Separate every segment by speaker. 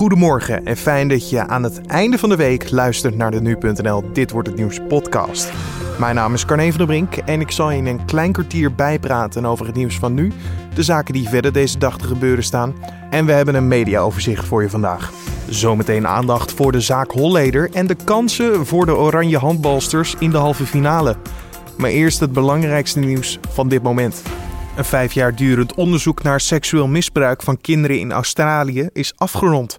Speaker 1: Goedemorgen en fijn dat je aan het einde van de week luistert naar de Nu.nl Dit Wordt Het Nieuws podcast. Mijn naam is Carne van der Brink en ik zal je in een klein kwartier bijpraten over het nieuws van nu, de zaken die verder deze dag te gebeuren staan en we hebben een mediaoverzicht voor je vandaag. Zometeen aandacht voor de zaak Holleder en de kansen voor de oranje handbalsters in de halve finale. Maar eerst het belangrijkste nieuws van dit moment. Een vijf jaar durend onderzoek naar seksueel misbruik van kinderen in Australië is afgerond.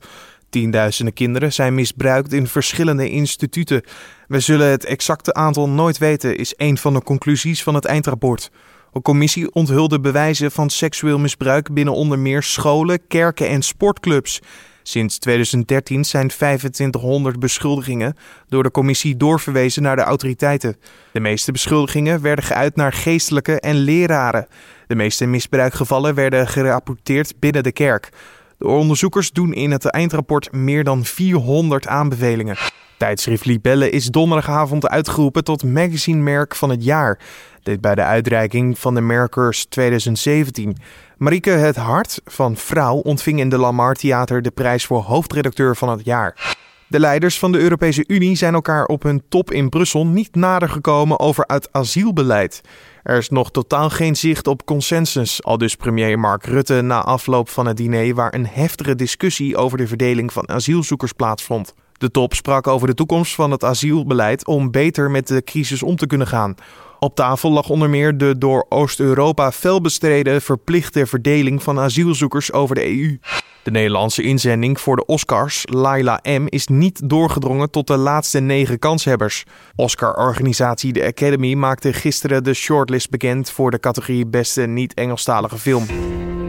Speaker 1: Tienduizenden kinderen zijn misbruikt in verschillende instituten. We zullen het exacte aantal nooit weten, is een van de conclusies van het eindrapport. Een commissie onthulde bewijzen van seksueel misbruik binnen onder meer scholen, kerken en sportclubs. Sinds 2013 zijn 2500 beschuldigingen door de commissie doorverwezen naar de autoriteiten. De meeste beschuldigingen werden geuit naar geestelijke en leraren. De meeste misbruikgevallen werden gerapporteerd binnen de kerk. De onderzoekers doen in het eindrapport meer dan 400 aanbevelingen. Tijdschrift Libelle is donderdagavond uitgeroepen tot magazinemerk van het jaar. Dit bij de uitreiking van de Merkers 2017. Marieke Het Hart van Vrouw ontving in de Lamar Theater de prijs voor hoofdredacteur van het jaar. De leiders van de Europese Unie zijn elkaar op hun top in Brussel niet nader gekomen over het asielbeleid. Er is nog totaal geen zicht op consensus, al dus premier Mark Rutte na afloop van het diner waar een heftige discussie over de verdeling van asielzoekers plaatsvond. De top sprak over de toekomst van het asielbeleid om beter met de crisis om te kunnen gaan. Op tafel lag onder meer de door Oost-Europa fel bestreden verplichte verdeling van asielzoekers over de EU. De Nederlandse inzending voor de Oscars, Laila M, is niet doorgedrongen tot de laatste negen kanshebbers. Oscar-organisatie The Academy maakte gisteren de shortlist bekend voor de categorie Beste Niet-Engelstalige Film.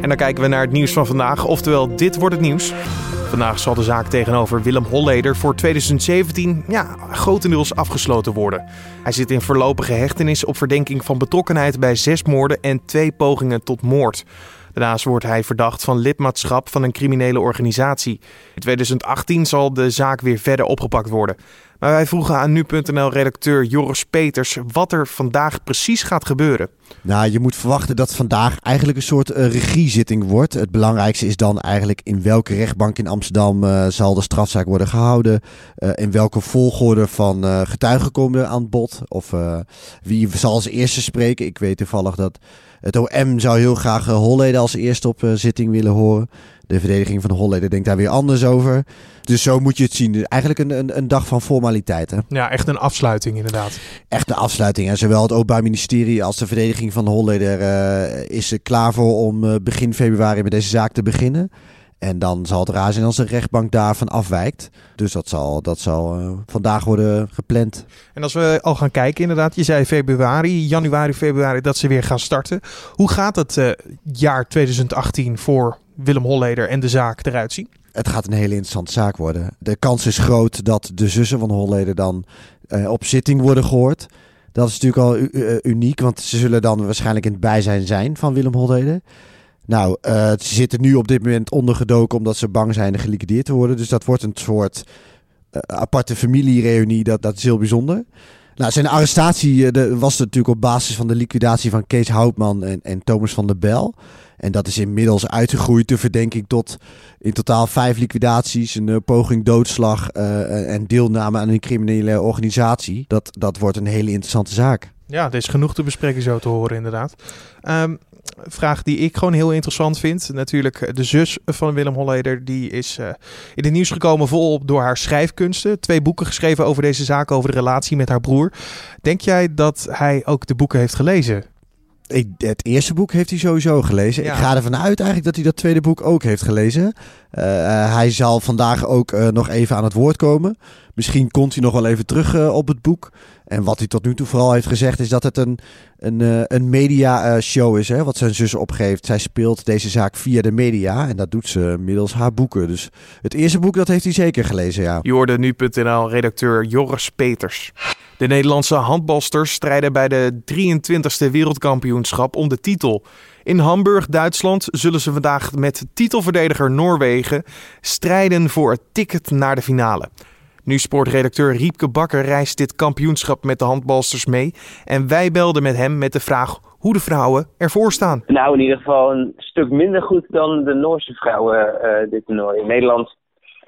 Speaker 1: En dan kijken we naar het nieuws van vandaag, oftewel dit wordt het nieuws. Vandaag zal de zaak tegenover Willem Holleder voor 2017 ja, grotendeels afgesloten worden. Hij zit in voorlopige hechtenis op verdenking van betrokkenheid bij zes moorden en twee pogingen tot moord. Daarnaast wordt hij verdacht van lidmaatschap van een criminele organisatie. In 2018 zal de zaak weer verder opgepakt worden. Maar wij vroegen aan nu.nl-redacteur Joris Peters wat er vandaag precies gaat gebeuren.
Speaker 2: Nou, je moet verwachten dat vandaag eigenlijk een soort uh, regiezitting wordt. Het belangrijkste is dan eigenlijk in welke rechtbank in Amsterdam uh, zal de strafzaak worden gehouden. Uh, in welke volgorde van getuigen komen aan bod. Of wie zal als eerste spreken. Ik weet toevallig dat het OM zou heel graag Holleden als eerste op zitting willen horen. De verdediging van Holleden denkt daar weer anders over. Dus zo moet je het zien. Eigenlijk een, een, een dag van formaliteiten.
Speaker 1: Ja, echt een afsluiting inderdaad.
Speaker 2: Echt een afsluiting. En zowel het Openbaar Ministerie als de verdediging van Holleder uh, is er klaar voor om uh, begin februari met deze zaak te beginnen. En dan zal het raar zijn als de rechtbank daarvan afwijkt. Dus dat zal, dat zal uh, vandaag worden gepland.
Speaker 1: En als we al gaan kijken, inderdaad, je zei februari, januari, februari, dat ze weer gaan starten. Hoe gaat het uh, jaar 2018 voor Willem Holleder en de zaak eruit zien?
Speaker 2: Het gaat een hele interessante zaak worden. De kans is groot dat de zussen van Holleder dan uh, op zitting worden gehoord. Dat is natuurlijk al uniek, want ze zullen dan waarschijnlijk in het bijzijn zijn van Willem Holleder. Nou, uh, ze zitten nu op dit moment ondergedoken omdat ze bang zijn geliquideerd te worden. Dus dat wordt een soort aparte familiereunie. Dat, dat is heel bijzonder. Nou, zijn arrestatie uh, was natuurlijk op basis van de liquidatie van Kees Houtman en, en Thomas van der Bel. En dat is inmiddels uitgegroeid de verdenking tot in totaal vijf liquidaties, een uh, poging doodslag uh, en deelname aan een criminele organisatie. Dat, dat wordt een hele interessante zaak.
Speaker 1: Ja, er is genoeg te bespreken zo te horen inderdaad. Um, vraag die ik gewoon heel interessant vind. Natuurlijk de zus van Willem Holleder. Die is uh, in het nieuws gekomen volop door haar schrijfkunsten. Twee boeken geschreven over deze zaak, over de relatie met haar broer. Denk jij dat hij ook de boeken heeft gelezen?
Speaker 2: Ik, het eerste boek heeft hij sowieso gelezen. Ja. Ik ga ervan uit eigenlijk dat hij dat tweede boek ook heeft gelezen. Uh, uh, hij zal vandaag ook uh, nog even aan het woord komen. Misschien komt hij nog wel even terug op het boek. En wat hij tot nu toe vooral heeft gezegd is dat het een, een, een media show is. Hè, wat zijn zus opgeeft. Zij speelt deze zaak via de media. En dat doet ze middels haar boeken. Dus het eerste boek dat heeft hij zeker gelezen, ja.
Speaker 1: Je hoorde nu.nl redacteur Joris Peters. De Nederlandse handbalsters strijden bij de 23e wereldkampioenschap om de titel. In Hamburg, Duitsland, zullen ze vandaag met titelverdediger Noorwegen strijden voor het ticket naar de finale. Nu sportredacteur Riepke Bakker reist dit kampioenschap met de handbalsters mee. En wij belden met hem met de vraag hoe de vrouwen ervoor staan.
Speaker 3: Nou, in ieder geval een stuk minder goed dan de Noorse vrouwen uh, dit toernooi. In Nederland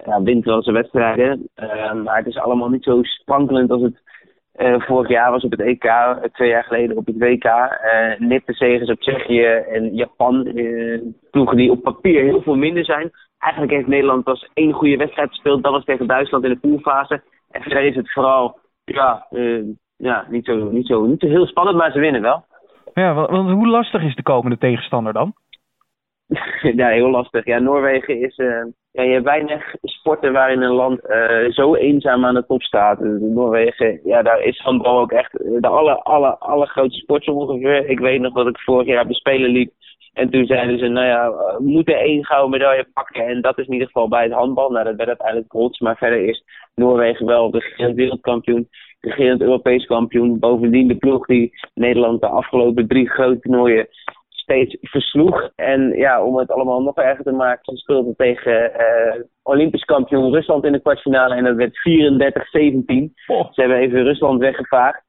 Speaker 3: ja, wint wel zijn wedstrijden. maar het is allemaal niet zo sprankelend als het vorig jaar was op het EK, twee jaar geleden op het WK. Uh, nipte zegens op Tsjechië en Japan. ploegen die op papier heel veel minder zijn. Eigenlijk heeft Nederland pas één goede wedstrijd gespeeld. Dat was tegen Duitsland in de poolfase. En verder is het vooral ja, ja, niet, zo, niet, zo, niet zo heel spannend, maar ze winnen wel.
Speaker 4: Ja, want hoe lastig is de komende tegenstander dan?
Speaker 3: ja, heel lastig. Ja, Noorwegen is. Uh, ja, je hebt weinig sporten waarin een land uh, zo eenzaam aan de top staat. Noorwegen, ja, daar is handbal ook echt de aller, aller, allergrootste sport ongeveer. Ik weet nog dat ik vorig jaar op de Spelen liep. En toen zeiden ze, nou ja, we moeten één gouden medaille pakken. En dat is in ieder geval bij het handbal. Nou, dat werd uiteindelijk brons. Maar verder is Noorwegen wel de wereldkampioen regerend Europees kampioen. Bovendien de ploeg die Nederland de afgelopen drie grote toernooien steeds versloeg. En ja, om het allemaal nog erger te maken, ze speelden tegen uh, Olympisch kampioen Rusland in de kwartfinale. En dat werd 34-17. Ze hebben even Rusland weggevaagd.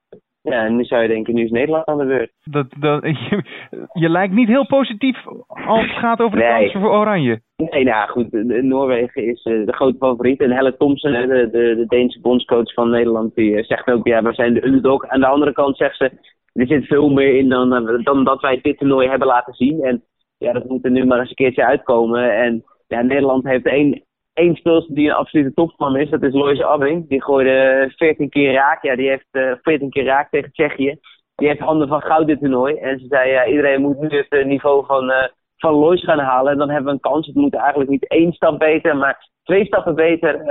Speaker 3: Ja, en nu zou je denken, nu is Nederland aan de beurt.
Speaker 4: Dat, dat, je, je lijkt niet heel positief als het gaat over de nee. kansen voor Oranje.
Speaker 3: Nee, nou goed, Noorwegen is uh, de grote favoriet. En Helle Thompson, de, de, de Deense bondscoach van Nederland, die uh, zegt ook, ja, we zijn de underdog. Aan de andere kant zegt ze, er zit veel meer in dan, eh, dan dat wij dit toernooi hebben laten zien. En ja, dat moet er nu maar eens een keertje uitkomen. En ja, Nederland heeft één één speelster die een absolute topvorm is. Dat is Lois Abbing. Die gooide 14 keer raak. Ja, die heeft uh, 14 keer raak tegen Tsjechië. Die heeft handen van goud dit toernooi. En ze zei, ja, iedereen moet nu het niveau van, uh, van Lois gaan halen. En dan hebben we een kans. Het moet eigenlijk niet één stap beter, maar twee stappen beter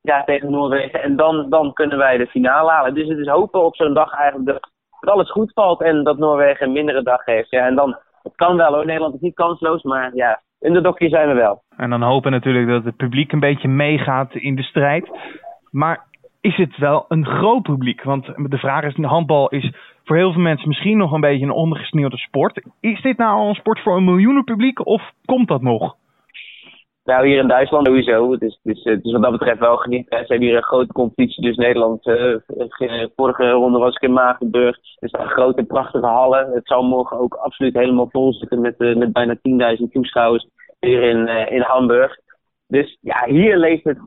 Speaker 3: ja, tegen Noorwegen. En dan, dan kunnen wij de finale halen. Dus het is hopen op zo'n dag eigenlijk dat, dat alles goed valt. En dat Noorwegen een mindere dag heeft. Ja, en dan, het kan wel hoor. Nederland is niet kansloos. Maar ja, in de dokje zijn we wel.
Speaker 4: En dan hopen natuurlijk dat het publiek een beetje meegaat in de strijd. Maar is het wel een groot publiek? Want de vraag is, handbal is voor heel veel mensen misschien nog een beetje een ondergesneeuwde sport. Is dit nou al een sport voor een miljoenen publiek of komt dat nog?
Speaker 3: Nou, hier in Duitsland sowieso. Het is, wat dat betreft wel geniet. Ze hebben hier een grote competitie. Dus Nederland, uh, vorige ronde was ik in Magenburg. Er staan grote, prachtige hallen. Het zal morgen ook absoluut helemaal vol zitten met, uh, met bijna 10.000 toeschouwers hier in, in Hamburg. Dus ja, hier leeft het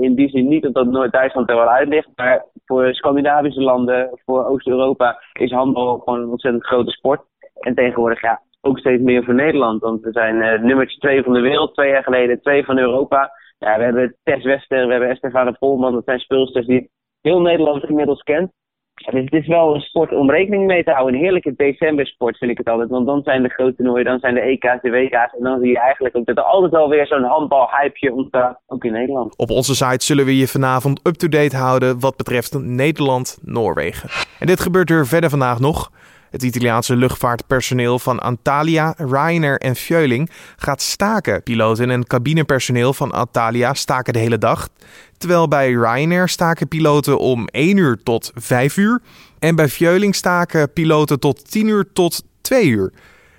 Speaker 3: in die zin niet omdat Noord-Duitsland er wel uit ligt. Maar voor Scandinavische landen, voor Oost-Europa, is handbal gewoon een ontzettend grote sport. En tegenwoordig, ja, ook steeds meer voor Nederland. Want we zijn uh, nummertje twee van de wereld, twee jaar geleden twee van Europa. Ja, we hebben Tess Wester, we hebben Estefane Polman. Dat zijn speelsters die heel Nederland inmiddels kent. Dus het is wel een sport om rekening mee te houden. Een heerlijke decembersport vind ik het altijd. Want dan zijn de grote toernooien, dan zijn de EK's, de WK's. En dan zie je eigenlijk ook dat er altijd alweer zo'n handbalhypeje ontstaat. Ook in Nederland.
Speaker 1: Op onze site zullen we je vanavond up-to-date houden wat betreft Nederland-Noorwegen. En dit gebeurt er verder vandaag nog. Het Italiaanse luchtvaartpersoneel van Antalya, Ryanair en Vueling gaat staken. Piloten en cabinepersoneel van Antalya staken de hele dag. Terwijl bij Ryanair staken piloten om 1 uur tot 5 uur. En bij Vueling staken piloten tot 10 uur tot 2 uur.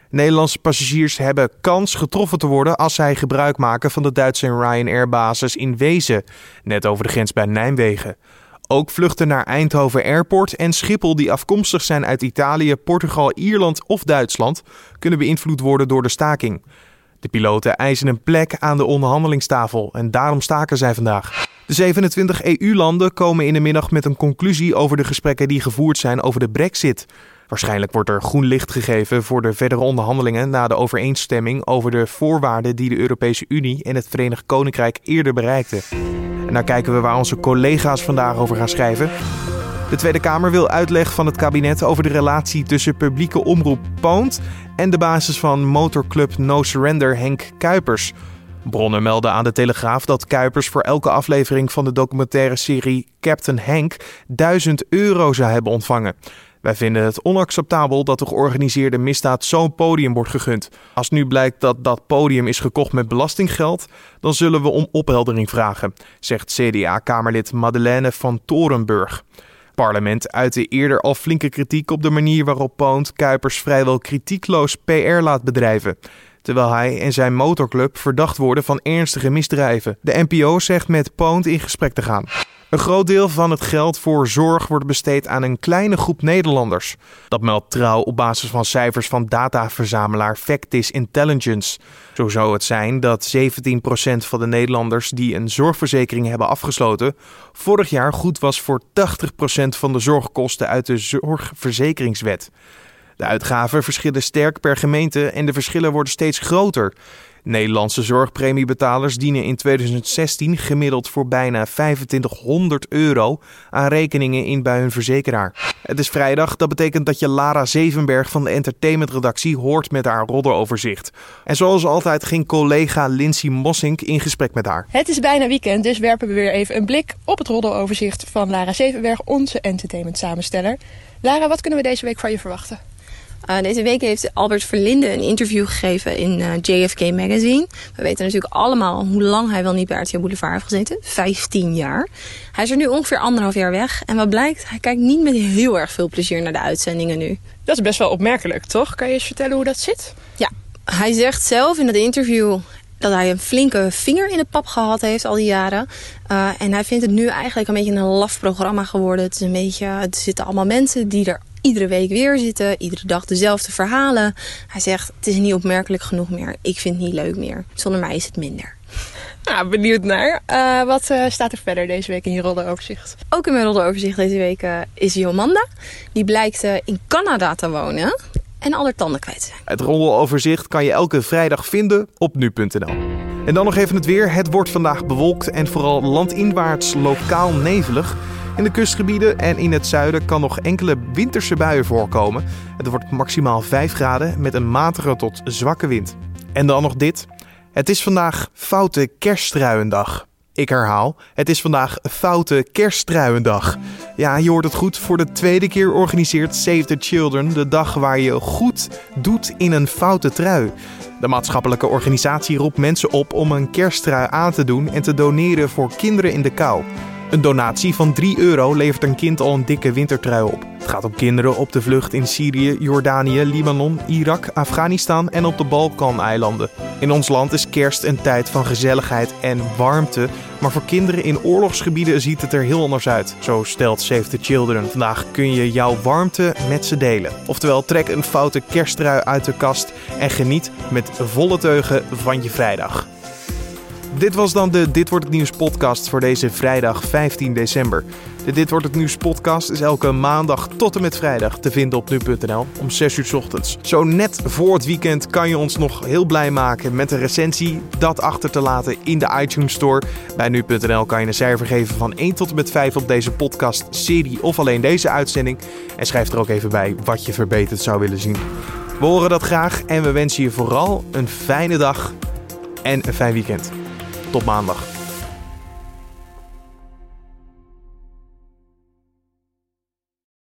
Speaker 1: Nederlandse passagiers hebben kans getroffen te worden als zij gebruik maken van de Duitse Ryanair basis in Wezen, net over de grens bij Nijmegen. Ook vluchten naar Eindhoven Airport en Schiphol die afkomstig zijn uit Italië, Portugal, Ierland of Duitsland kunnen beïnvloed worden door de staking. De piloten eisen een plek aan de onderhandelingstafel en daarom staken zij vandaag. De 27 EU-landen komen in de middag met een conclusie over de gesprekken die gevoerd zijn over de Brexit. Waarschijnlijk wordt er groen licht gegeven voor de verdere onderhandelingen na de overeenstemming over de voorwaarden die de Europese Unie en het Verenigd Koninkrijk eerder bereikten. Nou kijken we waar onze collega's vandaag over gaan schrijven. De Tweede Kamer wil uitleg van het kabinet over de relatie tussen publieke omroep Poont en de basis van motorclub No Surrender Henk Kuipers. Bronnen melden aan de Telegraaf dat Kuipers voor elke aflevering van de documentaire serie Captain Henk 1000 euro zou hebben ontvangen. Wij vinden het onacceptabel dat de georganiseerde misdaad zo'n podium wordt gegund. Als nu blijkt dat dat podium is gekocht met belastinggeld, dan zullen we om opheldering vragen, zegt CDA-kamerlid Madeleine van Torenburg. Parlement uitte eerder al flinke kritiek op de manier waarop Poont Kuipers vrijwel kritiekloos PR laat bedrijven terwijl hij en zijn motorclub verdacht worden van ernstige misdrijven. De NPO zegt met Poont in gesprek te gaan. Een groot deel van het geld voor zorg wordt besteed aan een kleine groep Nederlanders. Dat meldt trouw op basis van cijfers van dataverzamelaar Factis Intelligence. Zo zou het zijn dat 17% van de Nederlanders die een zorgverzekering hebben afgesloten, vorig jaar goed was voor 80% van de zorgkosten uit de zorgverzekeringswet. De uitgaven verschillen sterk per gemeente en de verschillen worden steeds groter. Nederlandse zorgpremiebetalers dienen in 2016 gemiddeld voor bijna 2500 euro aan rekeningen in bij hun verzekeraar. Het is vrijdag, dat betekent dat je Lara Zevenberg van de entertainmentredactie hoort met haar roddeloverzicht. En zoals altijd ging collega Lindsay Mossink in gesprek met haar.
Speaker 5: Het is bijna weekend, dus werpen we weer even een blik op het roddeloverzicht van Lara Zevenberg, onze entertainment samensteller. Lara, wat kunnen we deze week van je verwachten?
Speaker 6: Uh, deze week heeft Albert Verlinde een interview gegeven in uh, JFK Magazine. We weten natuurlijk allemaal hoe lang hij wel niet bij RTL Boulevard heeft gezeten. 15 jaar. Hij is er nu ongeveer anderhalf jaar weg. En wat blijkt, hij kijkt niet met heel erg veel plezier naar de uitzendingen nu.
Speaker 5: Dat is best wel opmerkelijk, toch? Kan je eens vertellen hoe dat zit?
Speaker 6: Ja, hij zegt zelf in het interview dat hij een flinke vinger in de pap gehad heeft al die jaren. Uh, en hij vindt het nu eigenlijk een beetje een laf programma geworden. Het is een beetje, er zitten allemaal mensen die er iedere week weer zitten. Iedere dag dezelfde verhalen. Hij zegt, het is niet opmerkelijk genoeg meer. Ik vind het niet leuk meer. Zonder mij is het minder.
Speaker 5: Nou, benieuwd naar. Uh, wat uh, staat er verder deze week in je rolleroverzicht?
Speaker 6: Ook in mijn rolleroverzicht deze week uh, is Jomanda. Die blijkt in Canada te wonen en al haar tanden kwijt zijn.
Speaker 1: Het rolleroverzicht kan je elke vrijdag vinden op nu.nl. En dan nog even het weer. Het wordt vandaag bewolkt en vooral landinwaarts lokaal nevelig. In de kustgebieden en in het zuiden kan nog enkele winterse buien voorkomen. Het wordt maximaal 5 graden met een matige tot zwakke wind. En dan nog dit. Het is vandaag Foute Kerstruiendag. Ik herhaal, het is vandaag Foute Kerstruiendag. Ja, je hoort het goed. Voor de tweede keer organiseert Save the Children de dag waar je goed doet in een foute trui. De maatschappelijke organisatie roept mensen op om een kersttrui aan te doen en te doneren voor kinderen in de kou. Een donatie van 3 euro levert een kind al een dikke wintertrui op. Het gaat om kinderen op de vlucht in Syrië, Jordanië, Libanon, Irak, Afghanistan en op de Balkaneilanden. In ons land is kerst een tijd van gezelligheid en warmte, maar voor kinderen in oorlogsgebieden ziet het er heel anders uit. Zo stelt Save the Children. Vandaag kun je jouw warmte met ze delen. Oftewel, trek een foute kersttrui uit de kast en geniet met volle teugen van je vrijdag. Dit was dan de Dit wordt het nieuws podcast voor deze vrijdag 15 december. De Dit wordt het nieuws podcast is elke maandag tot en met vrijdag te vinden op nu.nl om 6 uur ochtends. Zo net voor het weekend kan je ons nog heel blij maken met een recensie. Dat achter te laten in de iTunes Store. Bij nu.nl kan je een cijfer geven van 1 tot en met 5 op deze podcast serie of alleen deze uitzending. En schrijf er ook even bij wat je verbeterd zou willen zien. We horen dat graag en we wensen je vooral een fijne dag en een fijn weekend. Tot maandag.